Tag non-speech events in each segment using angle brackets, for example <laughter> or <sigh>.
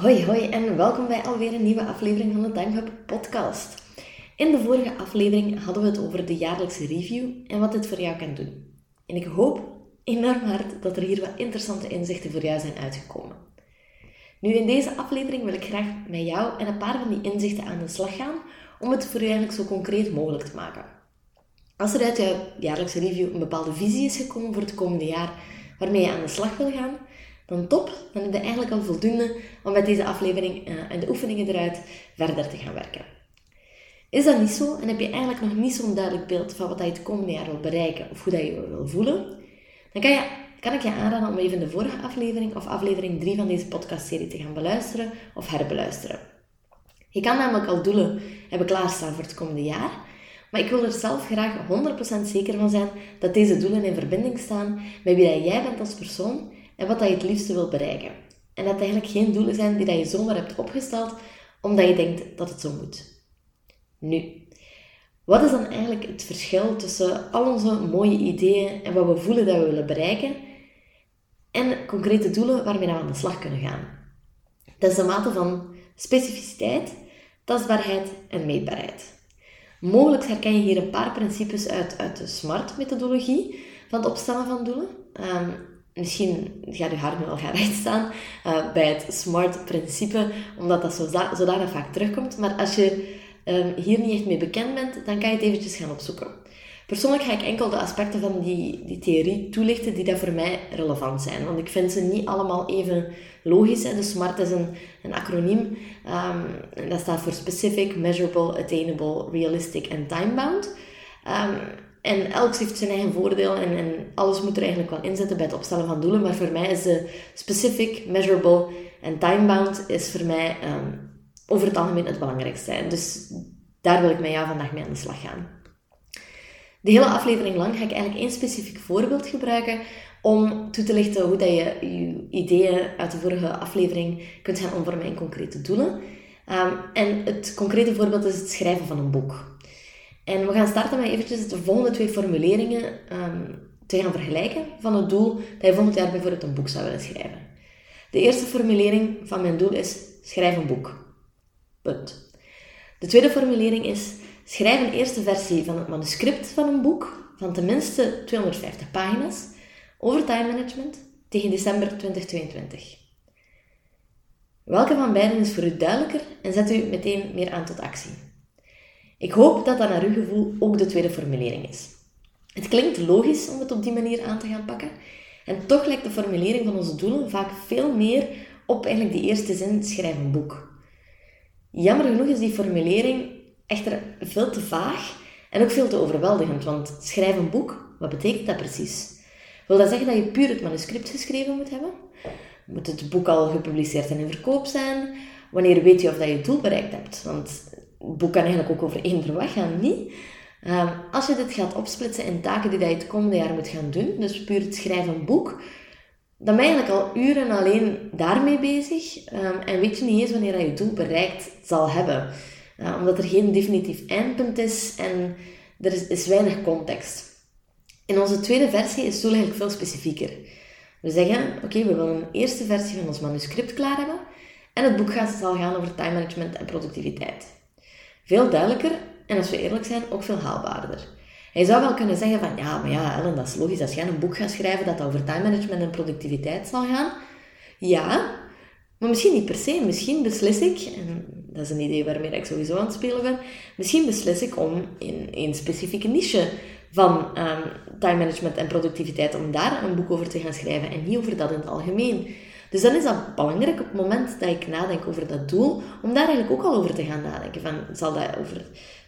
Hoi hoi en welkom bij alweer een nieuwe aflevering van de Time Hub podcast. In de vorige aflevering hadden we het over de jaarlijkse review en wat dit voor jou kan doen. En ik hoop enorm hard dat er hier wat interessante inzichten voor jou zijn uitgekomen. Nu, in deze aflevering wil ik graag met jou en een paar van die inzichten aan de slag gaan om het voor jou eigenlijk zo concreet mogelijk te maken. Als er uit jouw jaarlijkse review een bepaalde visie is gekomen voor het komende jaar waarmee je aan de slag wil gaan, dan top, dan heb je eigenlijk al voldoende om met deze aflevering uh, en de oefeningen eruit verder te gaan werken. Is dat niet zo en heb je eigenlijk nog niet zo'n duidelijk beeld van wat je het komende jaar wil bereiken of hoe dat je wil voelen, dan kan, je, kan ik je aanraden om even de vorige aflevering of aflevering 3 van deze podcastserie te gaan beluisteren of herbeluisteren. Je kan namelijk al doelen hebben klaarstaan voor het komende jaar, maar ik wil er zelf graag 100% zeker van zijn dat deze doelen in verbinding staan met wie dat jij bent als persoon en wat je het liefste wilt bereiken. En dat het eigenlijk geen doelen zijn die dat je zomaar hebt opgesteld omdat je denkt dat het zo moet. Nu, wat is dan eigenlijk het verschil tussen al onze mooie ideeën en wat we voelen dat we willen bereiken en concrete doelen waarmee we aan de slag kunnen gaan? Dat is de mate van specificiteit, tastbaarheid en meetbaarheid. Mogelijk herken je hier een paar principes uit, uit de SMART-methodologie van het opstellen van doelen. Um, misschien gaat je hart nu al gaan rechtstaan uh, bij het SMART-principe, omdat dat zodanig vaak terugkomt. Maar als je um, hier niet echt mee bekend bent, dan kan je het eventjes gaan opzoeken. Persoonlijk ga ik enkel de aspecten van die, die theorie toelichten die dat voor mij relevant zijn. Want ik vind ze niet allemaal even logisch. Hè. De SMART is een, een acroniem. Um, dat staat voor Specific, Measurable, Attainable, Realistic en Time-bound. Um, en elk heeft zijn eigen voordeel en, en alles moet er eigenlijk wel inzetten bij het opstellen van doelen. Maar voor mij is de specific, measurable en time-bound is voor mij um, over het algemeen het belangrijkste. Dus daar wil ik met jou vandaag mee aan de slag gaan. De hele aflevering lang ga ik eigenlijk één specifiek voorbeeld gebruiken om toe te lichten hoe dat je je ideeën uit de vorige aflevering kunt gaan omvormen in concrete doelen. Um, en het concrete voorbeeld is het schrijven van een boek. En we gaan starten met eventjes de volgende twee formuleringen um, te gaan vergelijken van het doel dat je volgend jaar bijvoorbeeld een boek zou willen schrijven. De eerste formulering van mijn doel is schrijf een boek. Punt. De tweede formulering is schrijf een eerste versie van het manuscript van een boek van tenminste 250 pagina's over time management tegen december 2022. Welke van beiden is voor u duidelijker en zet u meteen meer aan tot actie? Ik hoop dat dat naar uw gevoel ook de tweede formulering is. Het klinkt logisch om het op die manier aan te gaan pakken. En toch lijkt de formulering van onze doelen vaak veel meer op eigenlijk die eerste zin, schrijf een boek. Jammer genoeg is die formulering echter veel te vaag en ook veel te overweldigend, want schrijf een boek, wat betekent dat precies? Wil dat zeggen dat je puur het manuscript geschreven moet hebben? Moet het boek al gepubliceerd en in verkoop zijn? Wanneer weet je of dat je het doel bereikt hebt? Want het boek kan eigenlijk ook over één weg gaan, niet? Um, als je dit gaat opsplitsen in taken die je het komende jaar moet gaan doen, dus puur het schrijven een boek, dan ben je eigenlijk al uren alleen daarmee bezig um, en weet je niet eens wanneer je je doel bereikt zal hebben. Uh, omdat er geen definitief eindpunt is en er is, is, weinig context. In onze tweede versie is het doel eigenlijk veel specifieker. We zeggen, oké, we willen een eerste versie van ons manuscript klaar hebben en het boek gaat, zal gaan over time management en productiviteit. Veel duidelijker en als we eerlijk zijn, ook veel haalbaarder. Hij zou wel kunnen zeggen van, ja, maar ja, Ellen, dat is logisch. Als jij een boek gaat schrijven dat over time management en productiviteit zal gaan, ja, maar misschien niet per se. Misschien beslis ik, en dat is een idee waarmee ik sowieso aan het spelen ben, misschien beslis ik om in een specifieke niche van um, time management en productiviteit, om daar een boek over te gaan schrijven en niet over dat in het algemeen. Dus dan is dat belangrijk op het moment dat ik nadenk over dat doel, om daar eigenlijk ook al over te gaan nadenken. Van, zal dat over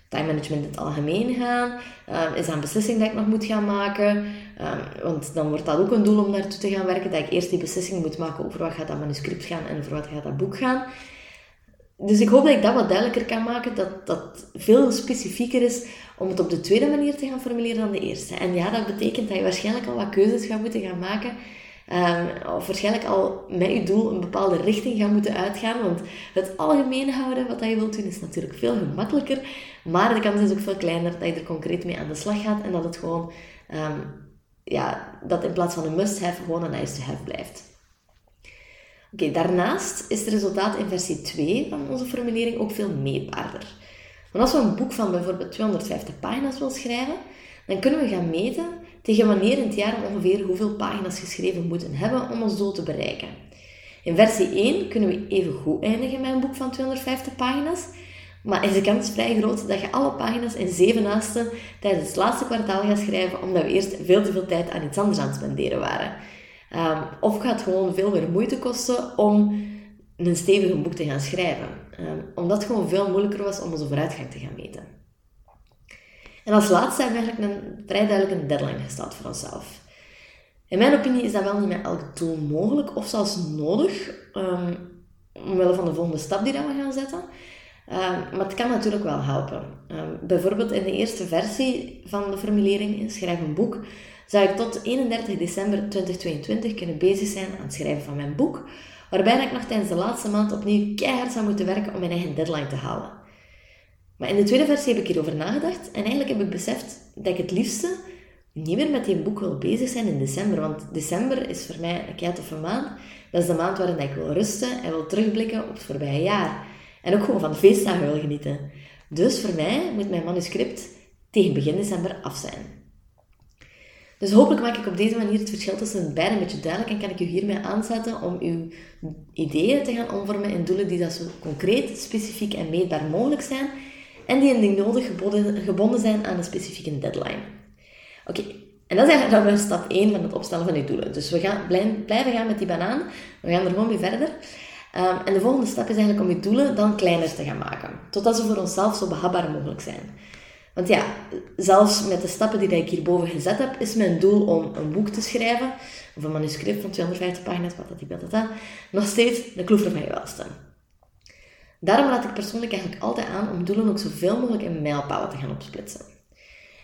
time management in het algemeen gaan? Um, is dat een beslissing dat ik nog moet gaan maken? Um, want dan wordt dat ook een doel om naartoe te gaan werken, dat ik eerst die beslissing moet maken over wat gaat dat manuscript gaan en over wat gaat dat boek gaan. Dus ik hoop dat ik dat wat duidelijker kan maken, dat dat veel specifieker is om het op de tweede manier te gaan formuleren dan de eerste. En ja, dat betekent dat je waarschijnlijk al wat keuzes gaat moeten gaan maken Um, waarschijnlijk al met je doel een bepaalde richting gaan moeten uitgaan. Want het algemeen houden, wat je wilt doen, is natuurlijk veel gemakkelijker. Maar de kans is ook veel kleiner dat je er concreet mee aan de slag gaat. En dat het gewoon, um, ja, dat in plaats van een must-have gewoon een nice-to-have blijft. Oké, daarnaast is het resultaat in versie 2 van onze formulering ook veel meetbaarder. Want als we een boek van bijvoorbeeld 250 pagina's willen schrijven, dan kunnen we gaan meten tegen wanneer in het jaar ongeveer hoeveel pagina's geschreven moeten hebben om ons doel te bereiken. In versie 1 kunnen we even goed eindigen met een boek van 250 pagina's, maar is de kans vrij groot dat je alle pagina's in zeven naasten tijdens het laatste kwartaal gaat schrijven, omdat we eerst veel te veel tijd aan iets anders aan het spenderen waren. Um, of gaat gewoon veel meer moeite kosten om een stevig boek te gaan schrijven. Um, omdat het gewoon veel moeilijker was om onze vooruitgang te gaan meten. En als laatste hebben we eigenlijk een vrij duidelijk een deadline gesteld voor onszelf. In mijn opinie is dat wel niet met elk doel mogelijk of zelfs nodig, um, omwille van de volgende stap die we gaan zetten. Um, maar het kan natuurlijk wel helpen. Um, bijvoorbeeld in de eerste versie van de formulering in Schrijf een boek zou ik tot 31 december 2022 kunnen bezig zijn aan het schrijven van mijn boek, waarbij ik nog tijdens de laatste maand opnieuw keihard zou moeten werken om mijn eigen deadline te halen. Maar in de tweede versie heb ik hierover nagedacht en eigenlijk heb ik beseft dat ik het liefste niet meer met die boek wil bezig zijn in december. Want december is voor mij een kei toffe maand. Dat is de maand waarin ik wil rusten en wil terugblikken op het voorbije jaar. En ook gewoon van de feestdagen wil genieten. Dus voor mij moet mijn manuscript tegen begin december af zijn. Dus hopelijk maak ik op deze manier het verschil tussen beide een beetje duidelijk en kan ik u hiermee aanzetten om uw ideeën te gaan omvormen in doelen die dat zo concreet, specifiek en meetbaar mogelijk zijn en die indien nodig gebonden, gebonden zijn aan een specifieke deadline. Oké, en dat is eigenlijk dan stap 1 van het opstellen van je doelen. Dus we gaan blijven gaan met die banaan. We gaan er gewoon mee verder. Um, en de volgende stap is eigenlijk om je doelen dan kleiner te gaan maken. Totdat ze voor onszelf zo behapbaar mogelijk zijn. Want ja, zelfs met de stappen die ik hierboven gezet heb, is mijn doel om een boek te schrijven, of een manuscript van 250 pagina's, wat dat dat, nog steeds de kloever van je welste. Daarom raad ik persoonlijk eigenlijk altijd aan om doelen ook zoveel mogelijk in mijlpalen te gaan opsplitsen.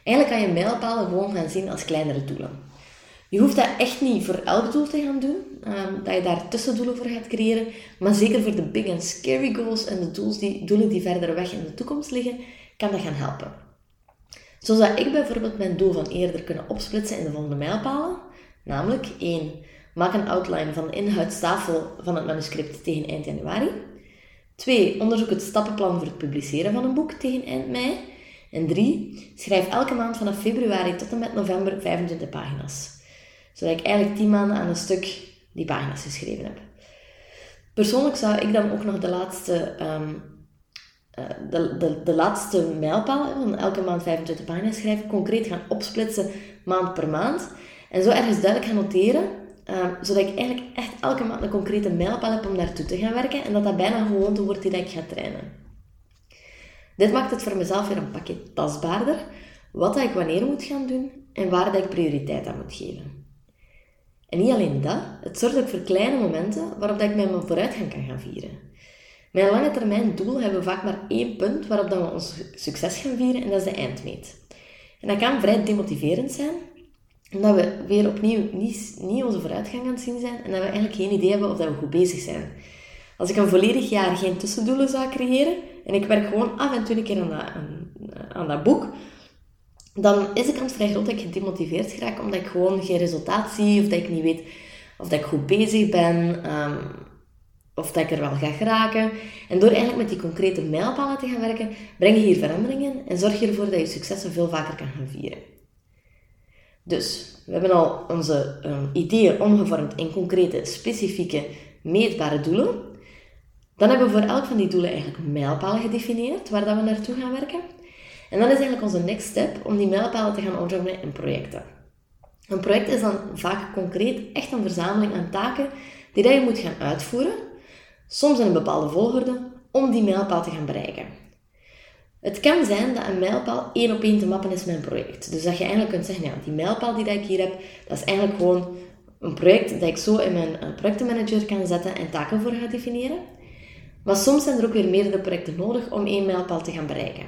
Eigenlijk kan je mijlpalen gewoon gaan zien als kleinere doelen. Je hoeft dat echt niet voor elk doel te gaan doen, um, dat je daar tussendoelen voor gaat creëren, maar zeker voor de big and scary goals en de die, doelen die verder weg in de toekomst liggen, kan dat gaan helpen. Zo zou ik bijvoorbeeld mijn doel van eerder kunnen opsplitsen in de volgende mijlpalen, namelijk 1. Maak een outline van de inhoudstafel van het manuscript tegen eind januari. 2. Onderzoek het stappenplan voor het publiceren van een boek tegen eind mei. En 3. Schrijf elke maand vanaf februari tot en met november 25 pagina's. Zodat ik eigenlijk 10 maanden aan een stuk die pagina's geschreven heb. Persoonlijk zou ik dan ook nog de laatste, um, de, de, de laatste mijlpaal van elke maand 25 pagina's schrijven, concreet gaan opsplitsen maand per maand. En zo ergens duidelijk gaan noteren Ehm, zodat ik eigenlijk echt elke maand een concrete mijlpaal heb om naartoe te gaan werken en dat dat bijna gewoon gewoonte wordt die ik ga trainen. Dit maakt het voor mezelf weer een pakje tastbaarder, wat dat ik wanneer moet gaan doen en waar dat ik prioriteit aan moet geven. En niet alleen dat, het zorgt ook voor kleine momenten waarop dat ik mijn vooruitgang kan gaan vieren. Mijn lange termijn doel hebben we vaak maar één punt waarop dat we ons succes gaan vieren en dat is de eindmeet. En dat kan vrij demotiverend zijn, omdat we weer opnieuw niet, niet onze vooruitgang aan het zien zijn en dat we eigenlijk geen idee hebben of dat we goed bezig zijn. Als ik een volledig jaar geen tussendoelen zou creëren en ik werk gewoon af en toe een keer aan dat, dat boek, dan is de kans vrij groot dat ik gedemotiveerd raak omdat ik gewoon geen resultaat zie of dat ik niet weet of dat ik goed bezig ben um, of dat ik er wel ga geraken. En door eigenlijk met die concrete mijlpalen te gaan werken, breng je hier veranderingen en zorg je ervoor dat je successen veel vaker kan gaan vieren. Dus we hebben al onze um, ideeën omgevormd in concrete, specifieke, meetbare doelen. Dan hebben we voor elk van die doelen eigenlijk mijlpalen gedefinieerd waar dat we naartoe gaan werken. En dan is eigenlijk onze next step om die mijlpalen te gaan omvormen in projecten. Een project is dan vaak concreet echt een verzameling aan taken die dat je moet gaan uitvoeren, soms in een bepaalde volgorde, om die mijlpaal te gaan bereiken. Het kan zijn dat een mijlpaal één op één te mappen is met een project. Dus dat je eigenlijk kunt zeggen, ja, die mijlpaal die ik hier heb, dat is eigenlijk gewoon een project dat ik zo in mijn eh, projectenmanager kan zetten en taken voor ga definiëren. Maar soms zijn er ook weer meerdere projecten nodig om één mijlpaal te gaan bereiken.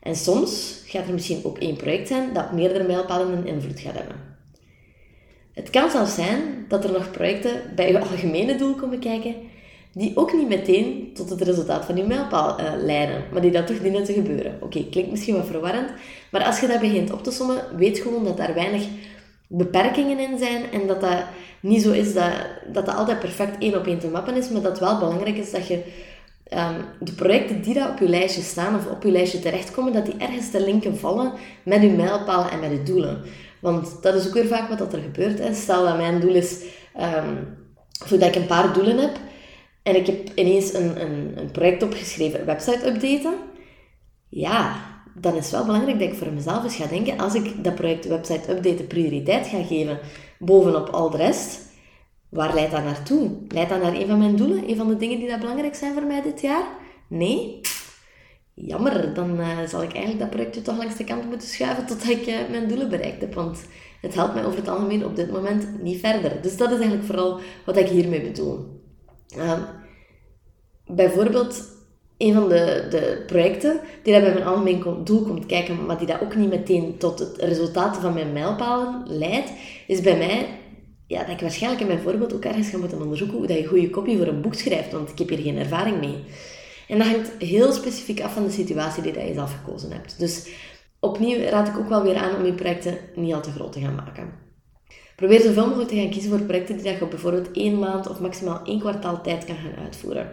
En soms gaat er misschien ook één project zijn dat meerdere mijlpalen een invloed gaat hebben. Het kan zelfs zijn dat er nog projecten bij je <laughs> algemene doel komen kijken die ook niet meteen tot het resultaat van je mijlpaal uh, leiden, maar die dat toch dienen te gebeuren. Oké, klinkt misschien wat verwarrend, maar als je dat begint op te sommen, weet gewoon dat daar weinig beperkingen in zijn en dat dat niet zo is dat dat, dat altijd perfect één op één te mappen is, maar dat wel belangrijk is dat je um, de projecten die daar op je lijstje staan of op je lijstje terechtkomen, dat die ergens te linken vallen met je mijlpalen en met je doelen. Want dat is ook weer vaak wat er gebeurt. Hè. Stel dat mijn doel is, um, dat ik een paar doelen heb, en ik heb ineens een, een, een project opgeschreven, website updaten. Ja, dan is het wel belangrijk dat ik voor mezelf eens ga denken, als ik dat project website updaten prioriteit ga geven bovenop al de rest, waar leidt dat naartoe? Leidt dat naar een van mijn doelen? Een van de dingen die dat belangrijk zijn voor mij dit jaar? Nee? Jammer, dan uh, zal ik eigenlijk dat projectje toch langs de kant moeten schuiven totdat ik uh, mijn doelen bereikt heb. Want het helpt mij over het algemeen op dit moment niet verder. Dus dat is eigenlijk vooral wat ik hiermee bedoel. Uh, bijvoorbeeld, een van de, de projecten die dat bij mijn algemeen doel komt kijken, maar die dat ook niet meteen tot het resultaat van mijn mijlpalen leidt, is bij mij ja, dat ik waarschijnlijk in mijn voorbeeld ook ergens ga moeten onderzoeken hoe dat je goede kopie voor een boek schrijft, want ik heb hier geen ervaring mee. En dat hangt heel specifiek af van de situatie die dat je zelf gekozen hebt. Dus opnieuw raad ik ook wel weer aan om je projecten niet al te groot te gaan maken. Probeer zoveel mogelijk te gaan kiezen voor projecten die dat je bijvoorbeeld één maand of maximaal één kwartaal tijd kan gaan uitvoeren.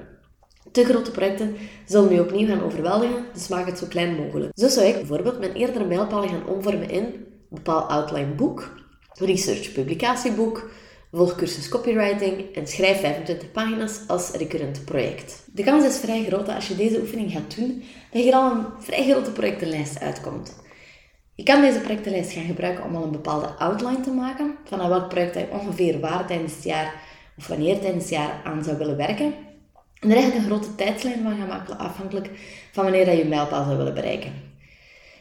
Te grote projecten zullen je opnieuw gaan overweldigen, dus maak het zo klein mogelijk. Zo zou ik bijvoorbeeld mijn eerdere mijlpalen gaan omvormen in een bepaald outline boek, research publicatieboek, volgcursus copywriting en schrijf 25 pagina's als recurrent project. De kans is vrij groot dat als je deze oefening gaat doen, dat je al een vrij grote projectenlijst uitkomt. Je kan deze projectenlijst gaan gebruiken om al een bepaalde outline te maken, van welk project je ongeveer waar tijdens het jaar of wanneer tijdens het jaar aan zou willen werken. En er eigenlijk een grote tijdslijn van gaan maken, afhankelijk van wanneer je je mijlpaal zou willen bereiken.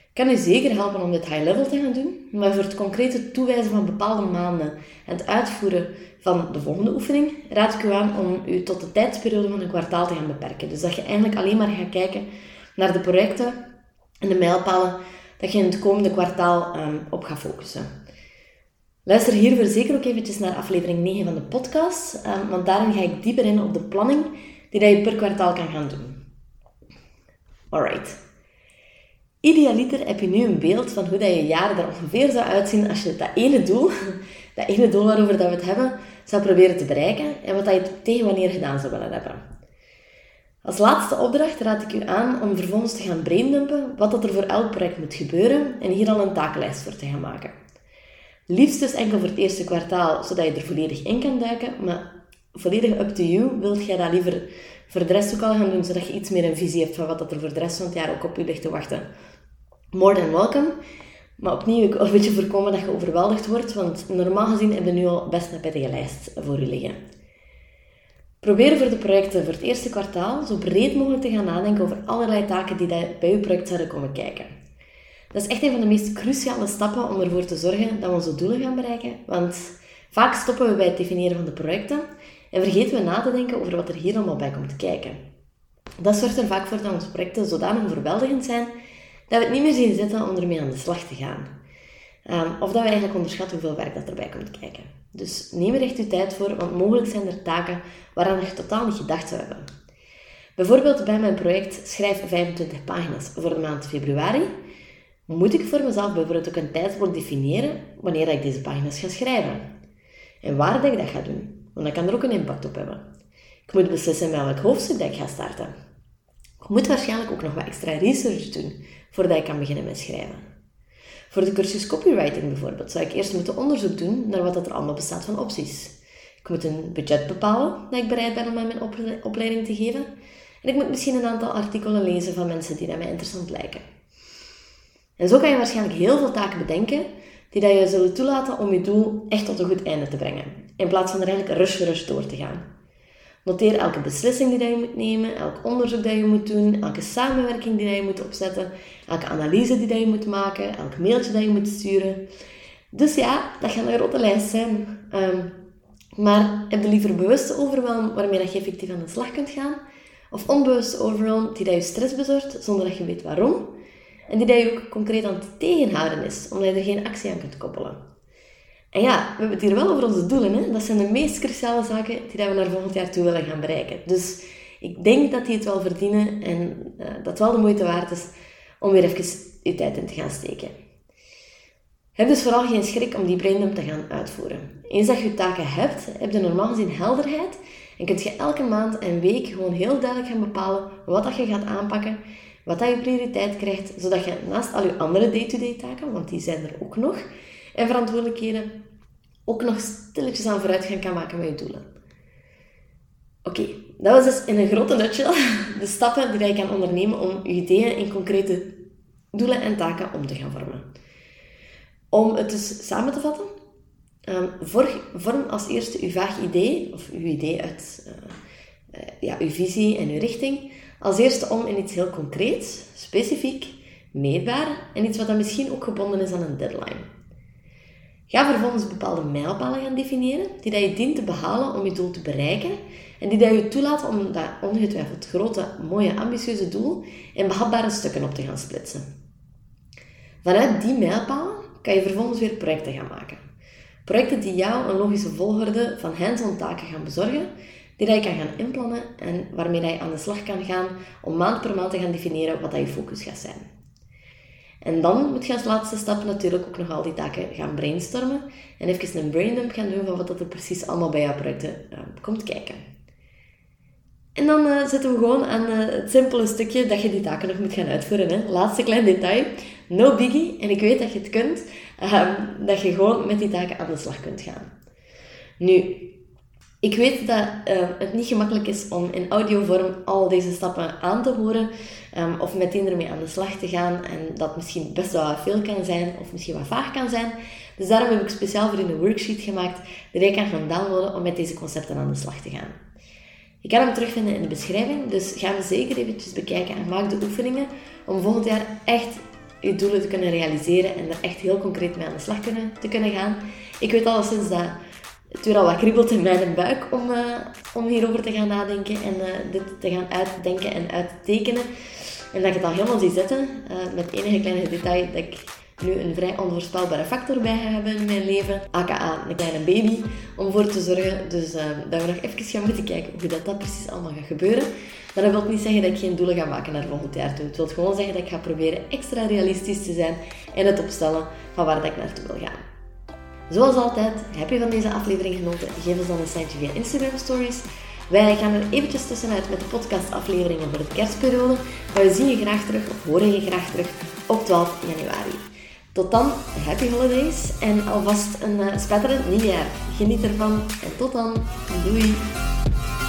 Ik kan u zeker helpen om dit high level te gaan doen, maar voor het concrete toewijzen van bepaalde maanden en het uitvoeren van de volgende oefening raad ik u aan om u tot de tijdsperiode van een kwartaal te gaan beperken. Dus dat je eigenlijk alleen maar gaat kijken naar de projecten en de mijlpalen dat je in het komende kwartaal um, op gaat focussen. Luister hiervoor zeker ook eventjes naar aflevering 9 van de podcast, um, want daarin ga ik dieper in op de planning die je per kwartaal kan gaan doen. Alright. Idealiter heb je nu een beeld van hoe dat je jaar er ongeveer zou uitzien als je dat ene doel, dat ene doel waarover dat we het hebben, zou proberen te bereiken en wat dat je tegen wanneer gedaan zou willen hebben. Als laatste opdracht raad ik u aan om vervolgens te gaan braindumpen wat dat er voor elk project moet gebeuren en hier al een takenlijst voor te gaan maken. Liefst dus enkel voor het eerste kwartaal, zodat je er volledig in kan duiken, maar volledig up to you. Wilt jij dat liever voor de rest ook al gaan doen, zodat je iets meer een visie hebt van wat er voor de rest van het jaar ook op je ligt te wachten? More than welcome. Maar opnieuw, ik wil een beetje voorkomen dat je overweldigd wordt, want normaal gezien heb je nu al best een pittige lijst voor je liggen. Probeer voor de projecten voor het eerste kwartaal zo breed mogelijk te gaan nadenken over allerlei taken die bij je project zouden komen kijken. Dat is echt een van de meest cruciale stappen om ervoor te zorgen dat we onze doelen gaan bereiken, want vaak stoppen we bij het definiëren van de projecten en vergeten we na te denken over wat er hier allemaal bij komt kijken. Dat zorgt er vaak voor dat onze projecten zodanig overweldigend zijn dat we het niet meer zien zitten om ermee aan de slag te gaan. Um, of dat we eigenlijk onderschatten hoeveel werk dat erbij komt kijken. Dus neem er echt uw tijd voor, want mogelijk zijn er taken waaraan je totaal niet gedacht zou hebben. Bijvoorbeeld bij mijn project Schrijf 25 pagina's voor de maand februari, moet ik voor mezelf bijvoorbeeld ook een tijdsblok definiëren wanneer ik deze pagina's ga schrijven. En waar dat ik dat ga doen. Want dat kan er ook een impact op hebben. Ik moet beslissen met welk hoofdstuk ik ga starten. Ik moet waarschijnlijk ook nog wat extra research doen voordat ik kan beginnen met schrijven. Voor de cursus copywriting bijvoorbeeld zou ik eerst moeten onderzoek doen naar wat er allemaal bestaat van opties. Ik moet een budget bepalen dat ik bereid ben om aan mijn opleiding te geven. En ik moet misschien een aantal artikelen lezen van mensen die mij interessant lijken. En zo kan je waarschijnlijk heel veel taken bedenken die dat je zullen toelaten om je doel echt tot een goed einde te brengen, in plaats van er eigenlijk rush rush door te gaan. Noteer elke beslissing die je moet nemen, elk onderzoek dat je moet doen, elke samenwerking die je moet opzetten, elke analyse die je moet maken, elk mailtje dat je moet sturen. Dus ja, dat gaat een grote lijst zijn. Ehm, maar heb je liever bewuste overwhelm waarmee dat je effectief aan de slag kunt gaan? Of onbewuste overwhelm die dat je stress bezorgt zonder dat je weet waarom? En die dat je ook concreet aan het tegenhouden is, omdat je er geen actie aan kunt koppelen. En ja, we hebben het hier wel over onze doelen. Hè? Dat zijn de meest cruciale zaken die we naar volgend jaar toe willen gaan bereiken. Dus ik denk dat die het wel verdienen en uh, dat het wel de moeite waard is om weer even je tijd in te gaan steken. Heb dus vooral geen schrik om die braindump te gaan uitvoeren. Eens dat je je taken hebt, heb je normaal gezien helderheid en kun je elke maand en week gewoon heel duidelijk gaan bepalen wat dat je gaat aanpakken, wat dat je prioriteit krijgt, zodat je naast al je andere day-to-day taken, want die zijn er ook nog, en verantwoordelijkheden, ook nog stilletjes aan vooruitgang kan maken met je doelen. Oké, dat was dus in een grote nutshell <laughs> de stappen die je kan ondernemen om je ideeën in concrete doelen en taken om te gaan vormen. Om het dus samen te vatten, um, vorm als eerste uw vaag idee, of uw idee uit uh, ja, uw visie en uw richting, als eerste om in iets heel concreets, specifiek, meetbaar en iets wat dan misschien ook gebonden is aan een deadline. Ga vervolgens bepaalde mijlpalen gaan definiëren die dat je dient te behalen om je doel te bereiken en die dat je toelaat om dat ongetwijfeld grote, mooie, ambitieuze doel in behapbare stukken op te gaan splitsen. Vanuit die mijlpalen kan je vervolgens weer projecten gaan maken. Projecten die jou een logische volgorde van hands-on taken gaan bezorgen, die dat je kan gaan inplannen en waarmee dat je aan de slag kan gaan om maand per maand te gaan definiëren wat dat je focus gaat zijn. En dan moet je als laatste stap natuurlijk ook nog al die taken gaan brainstormen en even een braindump gaan doen van wat dat er precies allemaal bij jouw projecten uh, komt kijken. En dan uh, zitten we gewoon aan uh, het simpele stukje dat je die taken nog moet gaan uitvoeren. Hè. Laatste klein detail, no biggie, en ik weet dat je het kunt, ehm, dat je gewoon met die taken aan de slag kunt gaan. Nu, ik weet dat uh, het niet gemakkelijk is om in audiovorm al deze stappen aan te horen um, of meteen ermee aan de slag te gaan en dat misschien best wel veel kan zijn of misschien wat vaag kan zijn. Dus daarom heb ik speciaal voor een worksheet gemaakt die je kan gaan downloaden om met deze concepten aan de slag te gaan. Je kan hem terugvinden in de beschrijving, dus ga hem zeker eventjes bekijken en maak de oefeningen om volgend jaar echt je doelen te kunnen realiseren en er echt heel concreet mee aan de slag kunnen, te kunnen gaan. Ik weet al sinds dat het weer al wat kriebelt in mijn buik om, uh, om hierover te gaan nadenken en uh, dit te gaan uitdenken en uittekenen. En dat ik het al helemaal zie zitten, uh, met enige kleine detail dat ik nu een vrij onvoorspelbare factor bij hebben in mijn leven, aka een kleine baby, om voor te zorgen. Dus dat we nog even gaan moeten kijken hoe dat, dat precies allemaal gaat gebeuren. Maar dat wil niet zeggen dat ik geen doelen ga maken naar volgend jaar toe. Het wil gewoon zeggen dat ik ga proberen extra realistisch te zijn en het opstellen van waar dat ik naartoe wil gaan. Zoals altijd, heb je van deze aflevering genoten? Geef ons dan een seintje via Instagram Stories. Wij gaan er eventjes tussenuit met de podcastafleveringen voor de kerstperiode. Maar we zien je graag terug, of horen je graag terug, op 12 januari. Tot dan, happy holidays en alvast een uh, spetterend nieuwjaar. Geniet ervan en tot dan. Doei!